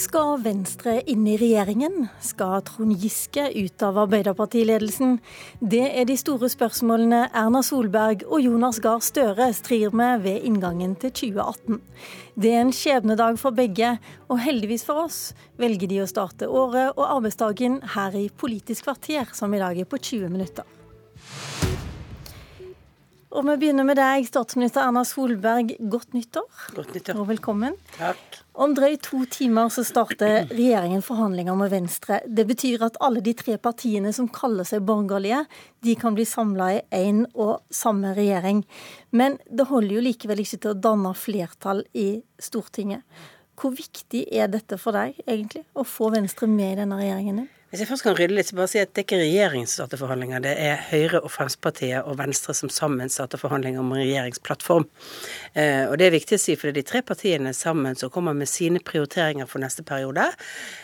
Skal Venstre inn i regjeringen? Skal Trond Giske ut av Arbeiderpartiledelsen? Det er de store spørsmålene Erna Solberg og Jonas Gahr Støre strir med ved inngangen til 2018. Det er en skjebnedag for begge, og heldigvis for oss velger de å starte året og arbeidsdagen her i Politisk kvarter, som i dag er på 20 minutter. Og vi begynner med deg, statsminister Erna Solberg. Godt nyttår. Godt nyttår. Og velkommen. Takk. Om drøyt to timer så starter regjeringen forhandlinger med Venstre. Det betyr at alle de tre partiene som kaller seg borgerlige, de kan bli samla i én og samme regjering. Men det holder jo likevel ikke til å danne flertall i Stortinget. Hvor viktig er dette for deg, egentlig, å få Venstre med i denne regjeringen din? Hvis jeg først kan rydde litt, så bare si at det er ikke regjeringen som starter forhandlinger. Det er Høyre og Fremskrittspartiet og Venstre som sammen starter forhandlinger om regjeringsplattform. Eh, og det er viktig å si, for det er de tre partiene sammen som kommer med sine prioriteringer for neste periode.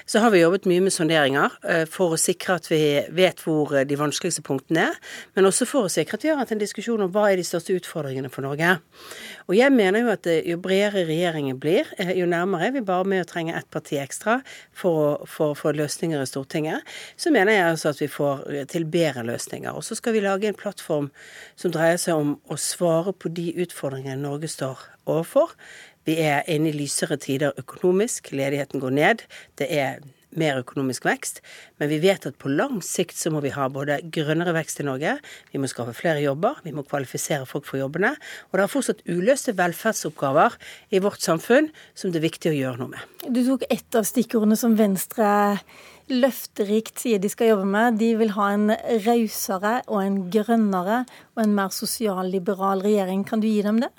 Så har vi jobbet mye med sonderinger eh, for å sikre at vi vet hvor eh, de vanskeligste punktene er, men også for å sikre at vi har hatt en diskusjon om hva er de største utfordringene for Norge. Og jeg mener jo at jo bredere regjeringen blir, jo nærmere er vi bare med å trenge ett parti ekstra for å få løsninger i Stortinget så mener jeg altså at vi får til bedre løsninger. Og så skal vi lage en plattform som dreier seg om å svare på de utfordringene Norge står overfor. Vi er inne i lysere tider økonomisk, ledigheten går ned. Det er mer økonomisk vekst. Men vi vet at på lang sikt så må vi ha både grønnere vekst i Norge, vi må skape flere jobber, vi må kvalifisere folk for jobbene. Og det er fortsatt uløste velferdsoppgaver i vårt samfunn som det er viktig å gjøre noe med. Du tok ett av stikkordene som Venstre løfterikt sier de skal jobbe med. De vil ha en rausere og en grønnere og en mer sosialliberal regjering. Kan du gi dem det?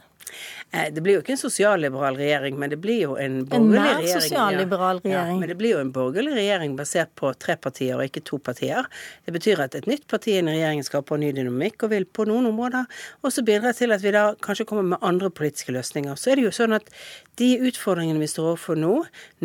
Eh, det blir jo ikke en sosialliberal regjering, men det blir jo en borgerlig. En regjering. sosialliberal regjering. Ja, men det blir jo en borgerlig regjering basert på tre partier og ikke to partier. Det betyr at et nytt parti i en regjering skaper ny dynamikk og vil på noen områder også bidra til at vi da kanskje kommer med andre politiske løsninger. Så er det jo sånn at de utfordringene vi står overfor nå,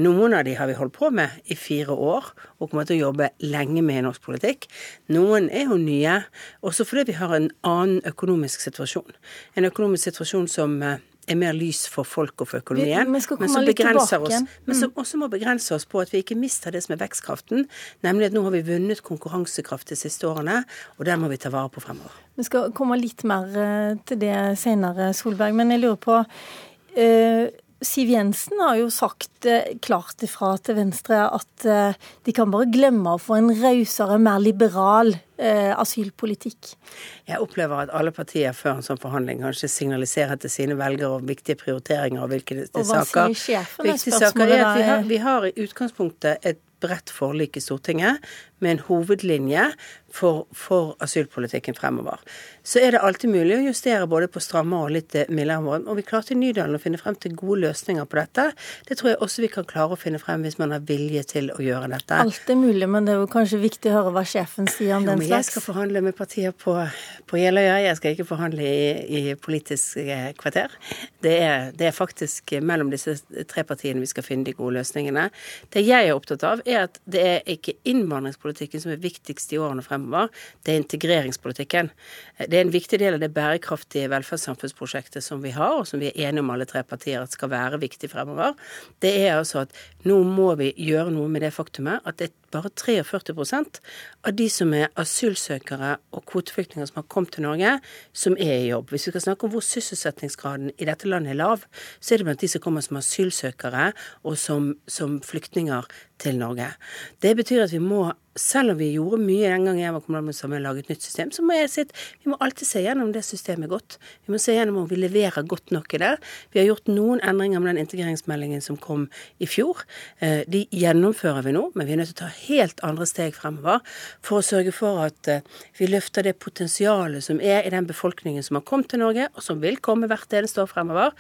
noen av de har vi holdt på med i fire år og kommer til å jobbe lenge med i norsk politikk. Noen er jo nye, også fordi vi har en annen økonomisk situasjon. En økonomisk situasjon som eh, er mer lys for folk og for økonomien, men, men som begrenser oss, men som også må begrense oss på at vi ikke mister det som er vekstkraften, nemlig at nå har vi vunnet konkurransekraft de siste årene, og den må vi ta vare på fremover. Vi skal komme litt mer eh, til det senere, Solberg, men jeg lurer på uh, Siv Jensen har jo sagt eh, klart ifra til Venstre at eh, de kan bare glemme å få en rausere, mer liberal eh, asylpolitikk. Jeg opplever at alle partier før en sånn forhandling kanskje signaliserer til sine velgere om viktige prioriteringer og hvilke saker. Og hva sier sjefen? Viktige saker er at vi har, vi har i utgangspunktet et bredt forlik i Stortinget med en hovedlinje for, for, asylpolitikken fremover. Så er det alltid mulig å justere både på strammere og litt mildere måte. Og vi klarte i Nydalen å finne frem til gode løsninger på dette. Det tror jeg også vi kan klare å finne frem hvis man har vilje til å gjøre dette. Alt er mulig, men det er jo kanskje viktig å høre hva sjefen sier om jo, den slags. Jeg skal forhandle med partier på, på Jeløya. Jeg skal ikke forhandle i, i Politisk eh, kvarter. Det er, det er faktisk mellom disse tre partiene vi skal finne de gode løsningene. Det jeg er opptatt av, er at det er ikke innvandringspolitikken som er viktigst i årene fremover fremover, det er integreringspolitikken. Det er en viktig del av det bærekraftige velferdssamfunnsprosjektet som vi har, og som vi er enige om alle tre partier at skal være viktig fremover. Det er altså at nå må vi gjøre noe med det faktumet at det er bare 43% av de som er asylsøkere og kvoteflyktninger som har kommet til Norge, som er i jobb. Hvis vi skal snakke om hvor sysselsettingsgraden i dette landet er lav, så er det blant de som kommer som asylsøkere og som, som flyktninger til Norge. Det betyr at vi må selv om vi gjorde mye den gangen jeg var kommunalminister og å lage et nytt system, så må jeg si at vi må alltid se gjennom det systemet godt. Vi må se gjennom om vi leverer godt nok i det. Vi har gjort noen endringer med den integreringsmeldingen som kom i fjor. Eh, de gjennomfører vi nå, men vi er nødt til å ta helt andre steg fremover for å sørge for at eh, vi løfter det potensialet som er i den befolkningen som har kommet til Norge, og som vil komme hvert eneste år fremover,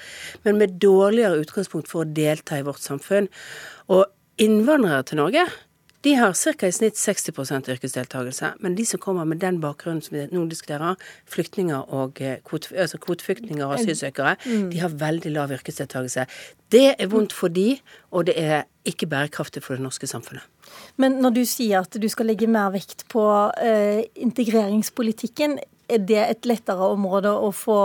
men med dårligere utgangspunkt for å delta i vårt samfunn. Og innvandrere til Norge de har ca. i snitt 60% yrkesdeltakelse. Men de som kommer med den bakgrunnen som vi nå diskuterer, flyktninger og eh, kvote, altså kvoteflyktninger og asylsøkere, mm. de har veldig lav yrkesdeltakelse. Det er vondt for de, og det er ikke bærekraftig for det norske samfunnet. Men når du sier at du skal legge mer vekt på uh, integreringspolitikken, Er det et lettere område å få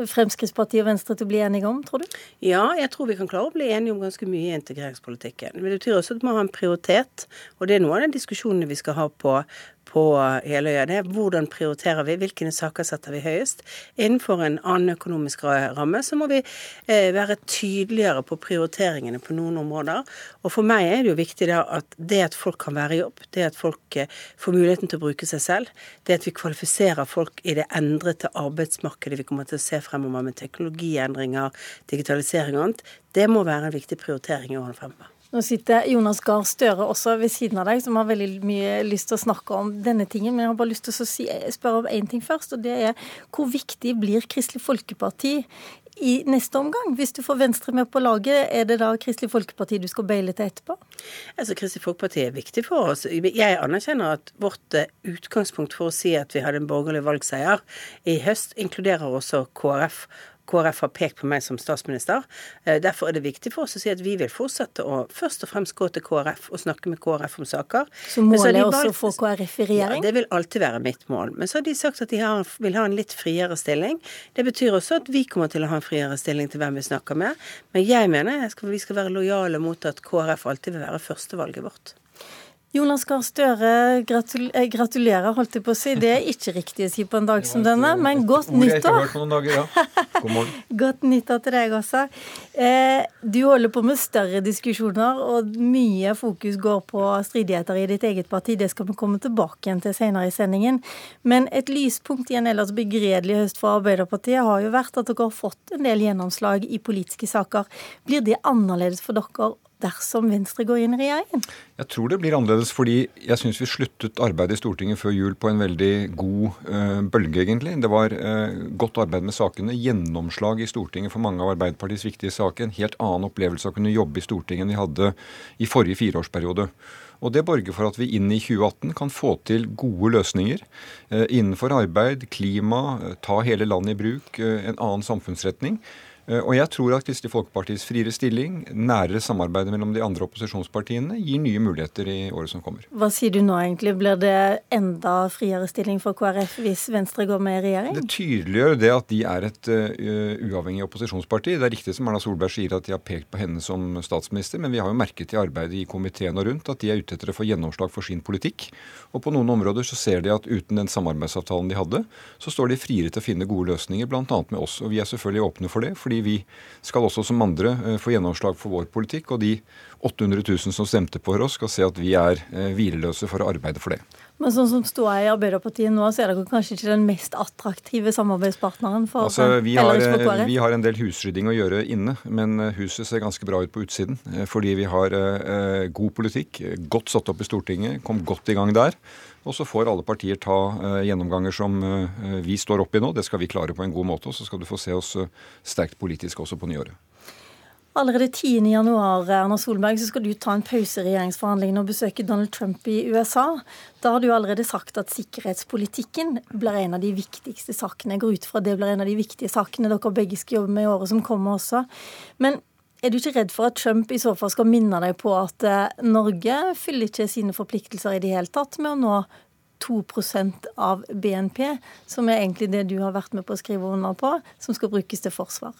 Fremskrittspartiet og Venstre til å bli enige om, tror du? Ja, jeg tror vi kan klare å bli enige om ganske mye i integreringspolitikken. Men det betyr også at man ha en prioritet, og det er noen av de diskusjonene vi skal ha på på Jeløya. Det er hvordan prioriterer vi, hvilke saker setter vi høyest. Innenfor en annen økonomisk ramme så må vi eh, være tydeligere på prioriteringene på noen områder. Og for meg er det jo viktig at det at folk kan være i jobb, det at folk eh, får muligheten til å bruke seg selv, det at vi kvalifiserer folk i det endrete arbeidsmarkedet vi kommer til å se fremover med teknologiendringer, digitalisering og annet, det må være en viktig prioritering i årene fremover. Nå sitter Jonas Gahr Støre også ved siden av deg, som har veldig mye lyst til å snakke om denne tingen. Men jeg har bare lyst til å si, spørre om én ting først, og det er hvor viktig blir Kristelig Folkeparti i neste omgang? Hvis du får Venstre med på laget, er det da Kristelig Folkeparti du skal beile til etterpå? Altså, Kristelig Folkeparti er viktig for oss. Jeg anerkjenner at vårt eh, utgangspunkt for å si at vi hadde en borgerlig valgseier i høst, inkluderer også KrF KrF har pekt på meg som statsminister. Eh, derfor er det viktig for oss å si at vi vil fortsette å først og fremst gå til KrF og snakke med KrF om saker. Så målet er også å få KrF i regjering? Ja, det vil alltid være mitt mål. Men så har de sagt at de har, vil ha en litt friere stilling. Det betyr også at vi kommer til å ha en friere stilling til hvem vi snakker med. Men jeg mener jeg skal, vi skal være lojale mot at KrF alltid vil være førstevalget vårt. Jonas Gahr Støre, gratul gratulerer, holdt jeg på å si. Det er ikke riktig å si på en dag som denne, men godt nyttår. Dager, ja. God godt nyttår til deg også. Eh, du holder på med større diskusjoner, og mye fokus går på stridigheter i ditt eget parti. Det skal vi komme tilbake igjen til senere i sendingen. Men et lyspunkt i en ellers begredelig høst for Arbeiderpartiet har jo vært at dere har fått en del gjennomslag i politiske saker. Blir det annerledes for dere dersom Venstre går inn i regjeringen? Jeg tror det blir annerledes, fordi jeg syns vi sluttet arbeidet i Stortinget før jul på en veldig god uh, bølge, egentlig. Det var uh, godt arbeid med sakene, gjennomslag i Stortinget for mange av Arbeiderpartiets viktige saker. En helt annen opplevelse av å kunne jobbe i Stortinget enn vi hadde i forrige fireårsperiode. Og Det borger for at vi inn i 2018 kan få til gode løsninger eh, innenfor arbeid, klima, ta hele landet i bruk, en annen samfunnsretning. Eh, og jeg tror at Kristelig Folkepartis friere stilling, nærere samarbeid mellom de andre opposisjonspartiene, gir nye muligheter i året som kommer. Hva sier du nå egentlig? Blir det enda friere stilling for KrF hvis Venstre går med i regjering? Det tydeliggjør det at de er et uh, uavhengig opposisjonsparti. Det er riktig som Erna Solberg sier at de har pekt på henne som statsminister, men vi har jo merket i arbeidet i komiteen og rundt at de er ute etter å få gjennomslag for sin politikk. Og på noen områder så ser de at uten den samarbeidsavtalen de hadde, så står de friere til å finne gode løsninger, bl.a. med oss. Og vi er selvfølgelig åpne for det. fordi vi skal også som andre eh, få gjennomslag for vår politikk. Og de 800 000 som stemte på oss, skal se at vi er eh, hvileløse for å arbeide for det. Men sånn som ståa i Arbeiderpartiet nå, så er dere kanskje ikke den mest attraktive samarbeidspartneren for altså, vi har, vi har en del husrydding å gjøre inne, men eh, huset ser ganske bra ut på utsiden. Fordi vi har eh, god politikk, godt satt opp i Stortinget, kom godt i gang der. Og så får alle partier ta uh, gjennomganger som uh, vi står oppi i nå. Det skal vi klare på en god måte. Og så skal du få se oss uh, sterkt politisk også på nyåret. Allerede 10.1 Erna Solberg, så skal du ta en pause i regjeringsforhandlingene og besøke Donald Trump i USA. Da har du allerede sagt at sikkerhetspolitikken blir en av de viktigste sakene. Jeg går ut fra det blir en av de viktige sakene dere begge skal jobbe med i året som kommer også. Men er du ikke redd for at Trump i så fall skal minne deg på at eh, Norge fyller ikke sine forpliktelser i det hele tatt med å nå 2% av BNP, som er egentlig det du har vært med på å skrive under på, som skal brukes til forsvar?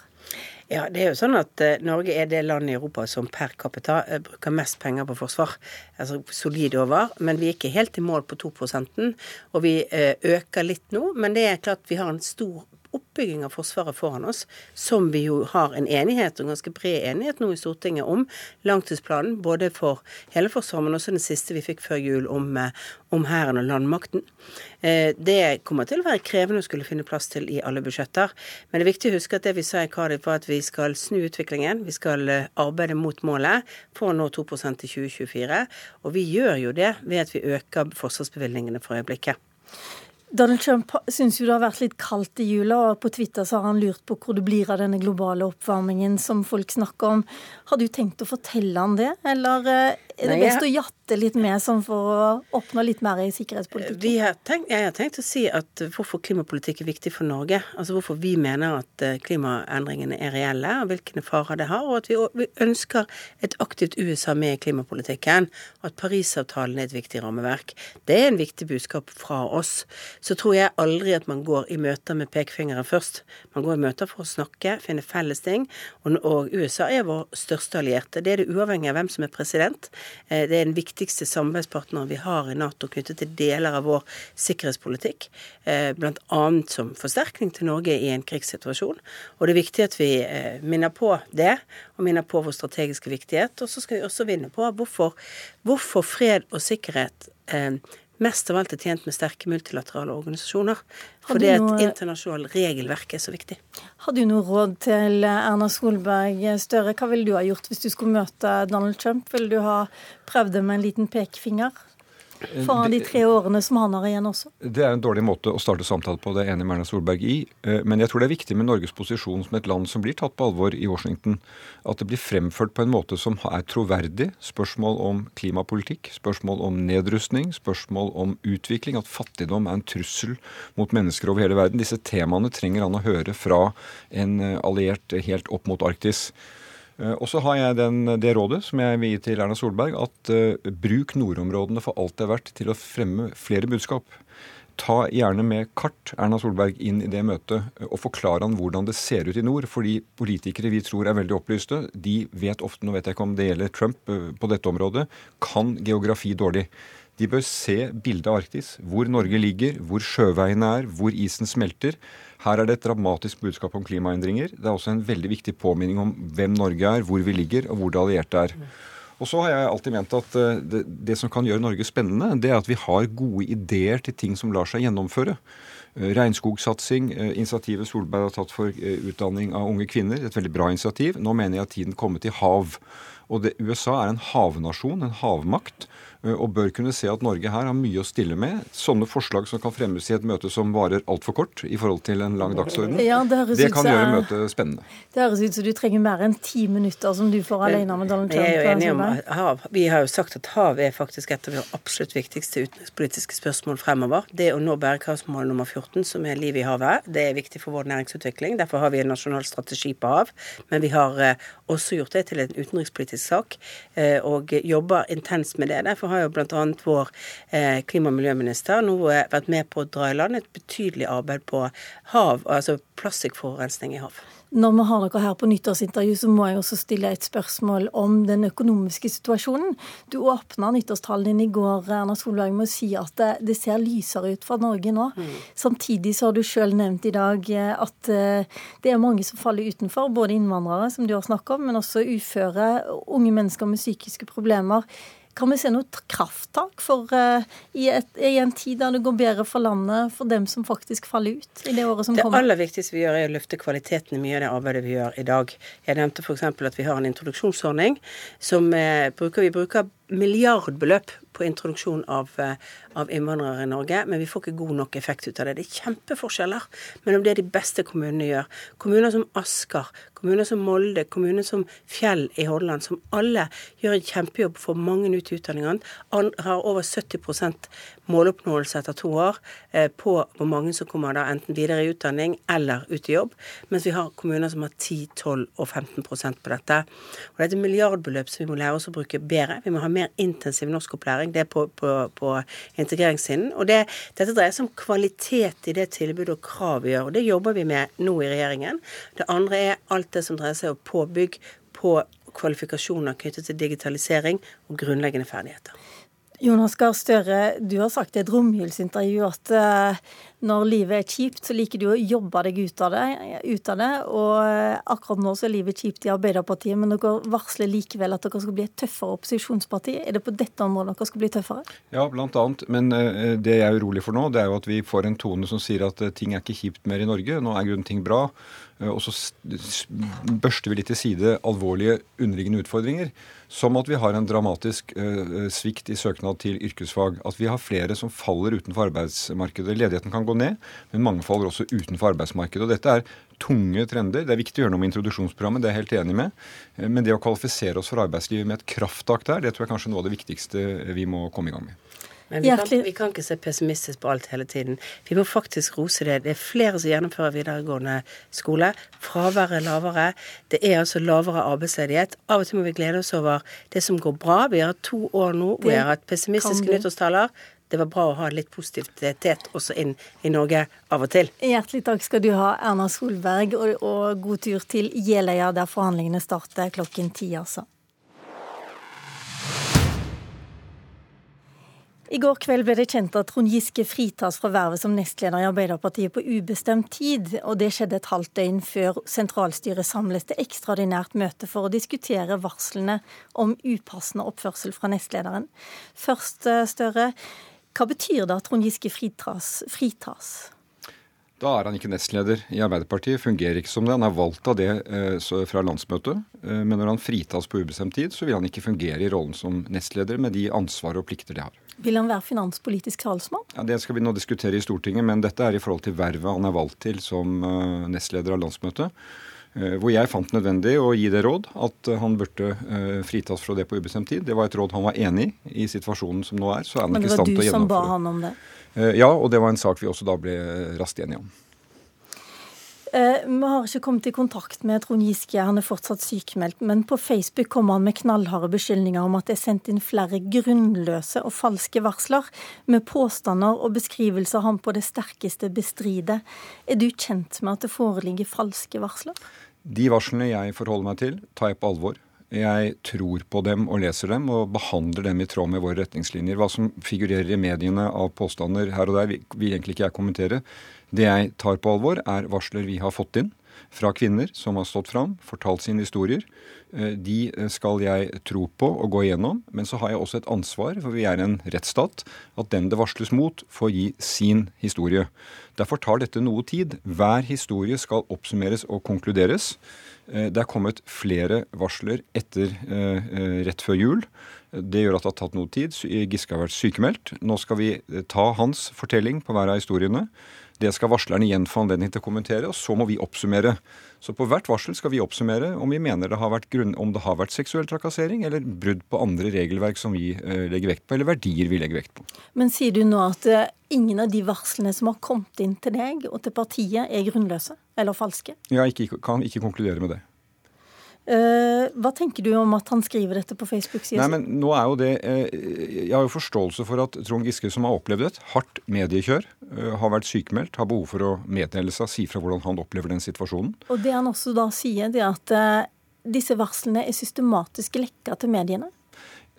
Ja, det er jo sånn at uh, Norge er det landet i Europa som per capita uh, bruker mest penger på forsvar. Altså solid over. Men vi er ikke helt i mål på 2% Og vi uh, øker litt nå. Men det er klart vi har en stor oppbygging av Forsvaret foran oss, som vi jo har en enighet, en ganske bred enighet nå i Stortinget om. Langtidsplanen både for hele Forsvaret, men også den siste vi fikk før jul om, eh, om Hæren og landmakten. Eh, det kommer til å være krevende å skulle finne plass til i alle budsjetter. Men det er viktig å huske at det vi sa i Cardiff var at vi skal snu utviklingen. Vi skal eh, arbeide mot målet for å nå 2% til 2024. Og vi gjør jo det ved at vi øker forsvarsbevilgningene for øyeblikket. Donald Trump syns jo det har vært litt kaldt i jula, og på Twitter så har han lurt på hvor det blir av denne globale oppvarmingen som folk snakker om. Har du tenkt å fortelle han det, eller eh, Er det best å jatte litt med sånn for å oppnå litt mer i sikkerhetspolitikken? Har tenkt, jeg har tenkt å si at hvorfor klimapolitikk er viktig for Norge. Altså hvorfor vi mener at eh, klimaendringene er reelle, og hvilke farer det har. Og at vi, vi ønsker et aktivt USA med i klimapolitikken. Og at Parisavtalen er et viktig rammeverk. Det er en viktig budskap fra oss. Så tror jeg aldri at man går i møter med pekefingeren først. Man går i møter for å snakke, finne felles ting. Og, og USA er vår største allierte. Det er det uavhengig av hvem som er president. Eh, det er den viktigste samarbeidspartneren vi har i Nato knyttet til deler av vår sikkerhetspolitikk. Eh, Bl.a. som forsterkning til Norge i en krigssituasjon. Og det er viktig at vi eh, minner på det, og minner på vår strategiske viktighet. Og så skal vi også vinne på hvorfor, hvorfor fred og sikkerhet mest av alt er tjent med sterke multilaterale organisasjoner. Fordi noe... et internasjonalt regelverk er så viktig. Har du noe råd til Erna Solberg Støre? Hva ville du ha gjort hvis du skulle møte Donald Trump? Ville du ha prøvd det med en liten pekefinger? Foran de tre årene som han har igjen også? Det er en dårlig måte å starte samtale på, det er enig med Erna Solberg i. Eh, men jeg tror det er viktig med Norges posisjon som et land som blir tatt på alvor i Washington. At det blir fremført på en måte som er troverdig. Spørsmål om klimapolitikk, spørsmål om nedrustning, spørsmål om utvikling. At fattigdom er en trussel mot mennesker over hele verden. Disse temaene trenger han å høre fra en eh, alliert helt opp mot Arktis. Eh, og så har jeg den, det rådet som jeg vil gi til Erna Solberg, at uh, bruk nordområdene for alt det er verdt til å fremme flere budskap. Ta gjerne med kart Erna Solberg inn i det møtet eh, og forklare han hvordan det ser ut i nord. Fordi politikere vi tror er veldig opplyste, de vet ofte, nå vet jeg ikke om det gjelder Trump på dette området, kan geografi dårlig. De bør se bildet av Arktis, hvor Norge ligger, hvor sjøveiene er, hvor isen smelter. Her er det et dramatisk budskap om klimaendringer. Det er også en veldig viktig påminning om hvem Norge er, hvor vi ligger, og hvor det allierte er. Og så har jeg alltid ment at eh, det, det, som kan gjøre Norge spennende, det er at vi har gode ideer til ting som lar seg gjennomføre. Eh, regnskogsatsing, eh, initiativet Solberg har tatt for utdanning av unge kvinner, et veldig bra initiativ. Nå mener jeg at tiden kommer til hav. Og det, USA er en havnasjon, en havmakt. Og bør kunne se at Norge her har mye å stille med. Sånne forslag som kan fremmes i et møte som varer altfor kort i forhold til en lang dagsorden, ja, det, det, kan gjøre møtet spennende. Det høres ut som du trenger mer enn ti minutter som du får alene med Donald Trump. Jeg er jo enig om hav. Vi har jo sagt at hav er faktisk et av de absolutt viktigste utenrikspolitiske spørsmål fremover. Det å nå bærekraftsmål nummer 14, som er liv i havet, det er viktig for vår næringsutvikling. Derfor har vi en nasjonal strategi på hav. Men vi har eh, også gjort det til en utenrikspolitisk sak, eh, og jobber intenst med det. Derfor har jo bl.a. vår eh, klima- og miljøminister nå eh, vært med på å dra i land et betydelig arbeid på hav, altså plastikkforurensning i hav. Når vi har dere her på nyttårsintervju, så må jeg også stille et spørsmål om den økonomiske situasjonen. Du åpna nyttårstalen din i går Erna Solberg, med å si at det, det ser lysere ut for Norge nå. Mm. Samtidig så har du sjøl nevnt i dag eh, at det er mange som faller utenfor, både innvandrere, som du har snakket om, men også uføre, unge mennesker med psykiske problemer. Kan vi se noe krafttak for uh, i, et, i, en tid der det går bedre for landet, for dem som faktisk faller ut i det året som det kommer? Det aller viktigste vi gjør, er å løfte kvaliteten i mye av det arbeidet vi gjør i dag. Jeg nevnte f.eks. at vi har en introduksjonsordning som uh, bruker, vi bruker milliardbeløp på introduksjon av, uh, av, innvandrere i Norge, men vi får ikke god nok effekt ut av det. Det er kjempeforskjeller mellom det de beste kommunene gjør. Kommuner som Asker, Kommuner som Molde, kommuner som Fjell i Hordaland, som alle gjør en kjempejobb for mange ut i utdanningene, har over 70 måloppnåelse etter to år eh, på hvor mange som kommer da enten videre i utdanning eller ut i jobb, mens vi har kommuner som har 10, 12 og 15% på dette. Og Det er et milliardbeløp som vi må lære oss å bruke bedre. Vi må ha mer intensiv norskopplæring. Det er på, på, på integreringssiden. Og det, dette dreier seg om kvalitet i det tilbudet og krav vi gjør. og Det jobber vi med nå i regjeringen. Det andre er alt det som dreier seg om påbygg på kvalifikasjoner knyttet til digitalisering og grunnleggende ferdigheter. Jonas Gahr Støre, du har sagt i et romjulsintervju at uh, når livet er kjipt, så liker du å jobbe deg ut av, det, ut av det. Og uh, akkurat nå så er livet kjipt i Arbeiderpartiet, men dere varsler likevel at dere skal bli et tøffere opposisjonsparti. Er det på dette området dere skal bli tøffere? Ja, annet. Men uh, det jeg er urolig for nå, det er jo at vi får en tone som sier at ting er ikke kjipt mer i Norge. Nå er grunnen ting bra. Og så børster vi litt til side alvorlige underliggende utfordringer. Som at vi har en dramatisk uh, svikt i søknad til yrkesfag. At vi har flere som faller utenfor arbeidsmarkedet. Ledigheten kan gå ned, men mange faller også utenfor arbeidsmarkedet. og Dette er tunge trender. Det er viktig å gjøre noe med introduksjonsprogrammet, det er jeg helt enig med. Men det å kvalifisere oss for arbeidslivet med et krafttak der, det tror jeg kanskje er noe av det viktigste vi må komme i gang med. Men vi kan, vi kan, ikke se pessimistisk på alt hele tiden. Vi må faktisk rose det. Det er flere som gjennomfører videregående skole. Fraværet er lavere. Det er altså lavere arbeidsledighet. Av og til må vi glede oss over det som går bra. Vi har to år nå hvor vi har hatt pessimistiske nyttårstaler. Det var bra å ha litt positivitet også inn i Norge av og til. Hjertelig takk skal du ha, Erna Solberg, og, og god tur til Jeløya, der forhandlingene starter klokken ti, altså. I går kveld ble det kjent at Trond Giske fritas fra vervet som nestleder i Arbeiderpartiet på ubestemt tid, og det skjedde et halvt døgn før sentralstyret samles til ekstraordinært møte for å diskutere varslene om upassende oppførsel fra nestlederen. Først, eh, Støre, hva betyr det at Trond Giske fritas? fritas? Da er han ikke nestleder i Arbeiderpartiet, fungerer ikke som det. Han er valgt av det eh, fra landsmøtet. Eh, men når han fritas på ubestemt tid, så vil han ikke fungere i rollen som nestleder med de ansvar og plikter det har. Vil han være finanspolitisk talsmann? Ja, Det skal vi nå diskutere i Stortinget, men dette er i forhold til vervet han er valgt til som uh, nestleder av landsmøtet. Hvor jeg fant nødvendig å gi det råd at han burde fritas fra det på ubestemt tid. Det var et råd han var enig i i situasjonen som nå er. så er han ikke i stand til å gjennomføre. Men det var du som ba han om det? Ja, og det var en sak vi også da ble raskt enige om. Eh, vi har ikke kommet i kontakt med Trond Giske, han er fortsatt sykemeldt. Men på Facebook kommer han med knallharde beskyldninger om at det er sendt inn flere grunnløse og falske varsler, med påstander og beskrivelser han på det sterkeste bestrider. Er du kjent med at det foreligger falske varsler? De varslene jeg forholder meg til, tar jeg på alvor. Jeg tror på dem og leser dem og behandler dem i tråd med våre retningslinjer. Hva som figurerer i mediene av påstander her og der, vil egentlig ikke jeg kommentere. Det jeg tar på alvor, er varsler vi har fått inn fra kvinner som har stått fram, fortalt sine historier. Eh, de skal jeg tro på og gå igjennom, men så har jeg også et ansvar, for vi er en rettsstat, at den det varsles mot, får gi sin historie. Derfor tar dette noe tid. Hver historie skal oppsummeres og konkluderes. Eh, det er kommet flere varsler etter rett før jul. Det gjør at det har tatt noe tid. Giske har vært sykemeldt. Nå skal vi ta hans fortelling på hver av historiene. Det skal varsleren igjen få anledning til å kommentere, og så må vi oppsummere. Så på hvert varsel skal vi oppsummere om vi mener det har vært, grunn, om det har vært seksuell trakassering eller brudd på andre regelverk som vi eh, legger vekt på, eller verdier vi legger vekt på. Men sier du nå at eh, ingen av de varslene som har kommet inn til deg og til partiet, er grunnløse eller falske? Jeg ikke, kan ikke konkludere med det. Uh, hva tenker du om at han skriver dette på Facebook-sida si? Nå er jo det, uh, Jeg har jo forståelse for at Trond Giske, som har opplevd et hardt mediekjør, uh, har vært sykemeldt, har behov for å meddele seg, si fra hvordan han opplever den situasjonen. Og det han også da sier, det er at disse varslene er systematisk lekka til mediene?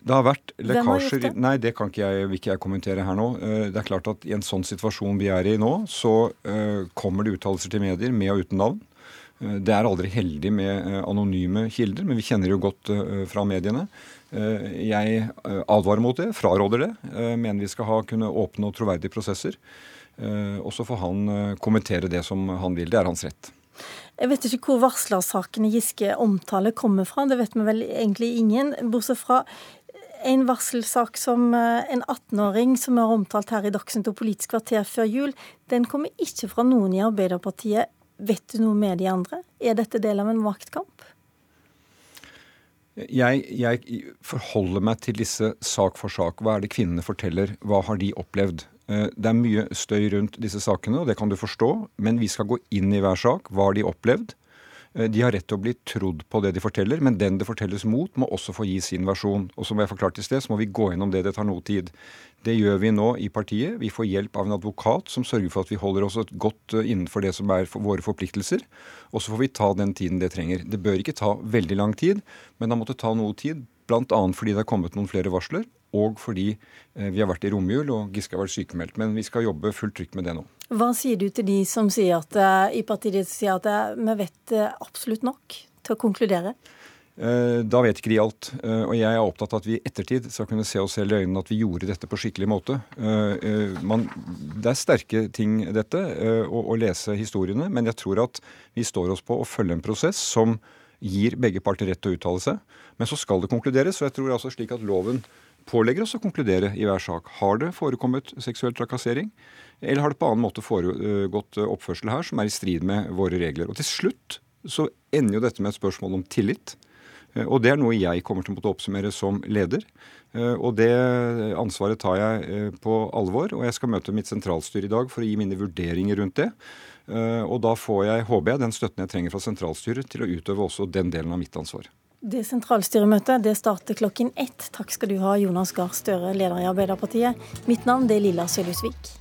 Det har vært lekkasjer det? Nei, det kan ikke jeg, vil ikke jeg kommentere her nå. Det er klart at I en sånn situasjon vi er i nå, så kommer det uttalelser til medier med og uten navn. Eh, det er aldri heldig med eh, anonyme kilder, men vi kjenner jo godt eh, fra mediene. Jeg advarer mot det, fraråder det. Mener vi skal ha, kunne åpne og troverdige prosesser. Og så får han kommentere det som han vil. Det er hans rett. Jeg vet ikke hvor varslersakene Giske omtaler kommer fra. Det vet vi vel egentlig ingen. Bortsett fra en varselsak som en 18-åring som er omtalt her i Dagsnytt og Politisk kvarter før jul, den kommer ikke fra noen i Arbeiderpartiet Vet du noe med de andre? Er dette del av en maktkamp? Jeg, jeg, forholder meg til disse sak for sak. Hva er det kvinnene forteller? Hva har de opplevd? Eh, det er mye støy rundt disse sakene, og det kan du forstå. Men vi skal gå inn i hver sak. Hva har de opplevd? Eh, de har rett til å bli trodd på det de forteller, men den det fortelles mot, må også få gi sin versjon. Og som jeg forklarte i sted, så må vi gå gjennom det. Det tar noe tid. Det gjør vi nå i partiet. Vi får hjelp av en advokat som sørger for at vi holder oss godt eh, innenfor det som er våre forpliktelser. Og så får vi ta den tiden det trenger. Det bør ikke ta veldig lang tid, men det måtte ta noe tid. Bl.a. fordi det har kommet noen flere varsler, og fordi eh, vi har vært i romjul og Giske har vært sykemeldt. Men vi skal jobbe fullt trykk med det nå. Hva sier du til de som sier at, eh, i partiet sier at vi vet absolutt nok til å konkludere? Da vet ikke de alt. Og jeg er opptatt av at vi i ettertid skal kunne se oss selv i øynene at vi gjorde dette på skikkelig måte. Man, det er sterke ting, dette, å, å lese historiene. Men jeg tror at vi står oss på å følge en prosess som gir begge parter rett til å uttale seg. Men så skal det konkluderes. Og jeg tror altså slik at loven pålegger oss å konkludere i hver sak. Har det forekommet seksuell trakassering? Eller har det på annen måte foregått oppførsel her som er i strid med våre regler? Og til slutt så ender jo dette med et spørsmål om tillit. Eh, og det er noe jeg kommer til å måtte oppsummere som leder. Eh, og det ansvaret tar jeg eh, på alvor. Og jeg skal møte mitt sentralstyre i dag for å gi mine vurderinger rundt det. Og da får jeg, håper jeg, den støtten jeg trenger fra sentralstyret til å utøve også den delen av mitt ansvar. Det sentralstyremøtet det starter klokken ett. Takk skal du ha, Jonas Gahr Støre, leder i Arbeiderpartiet. Mitt navn det er Lilla Sølhusvik.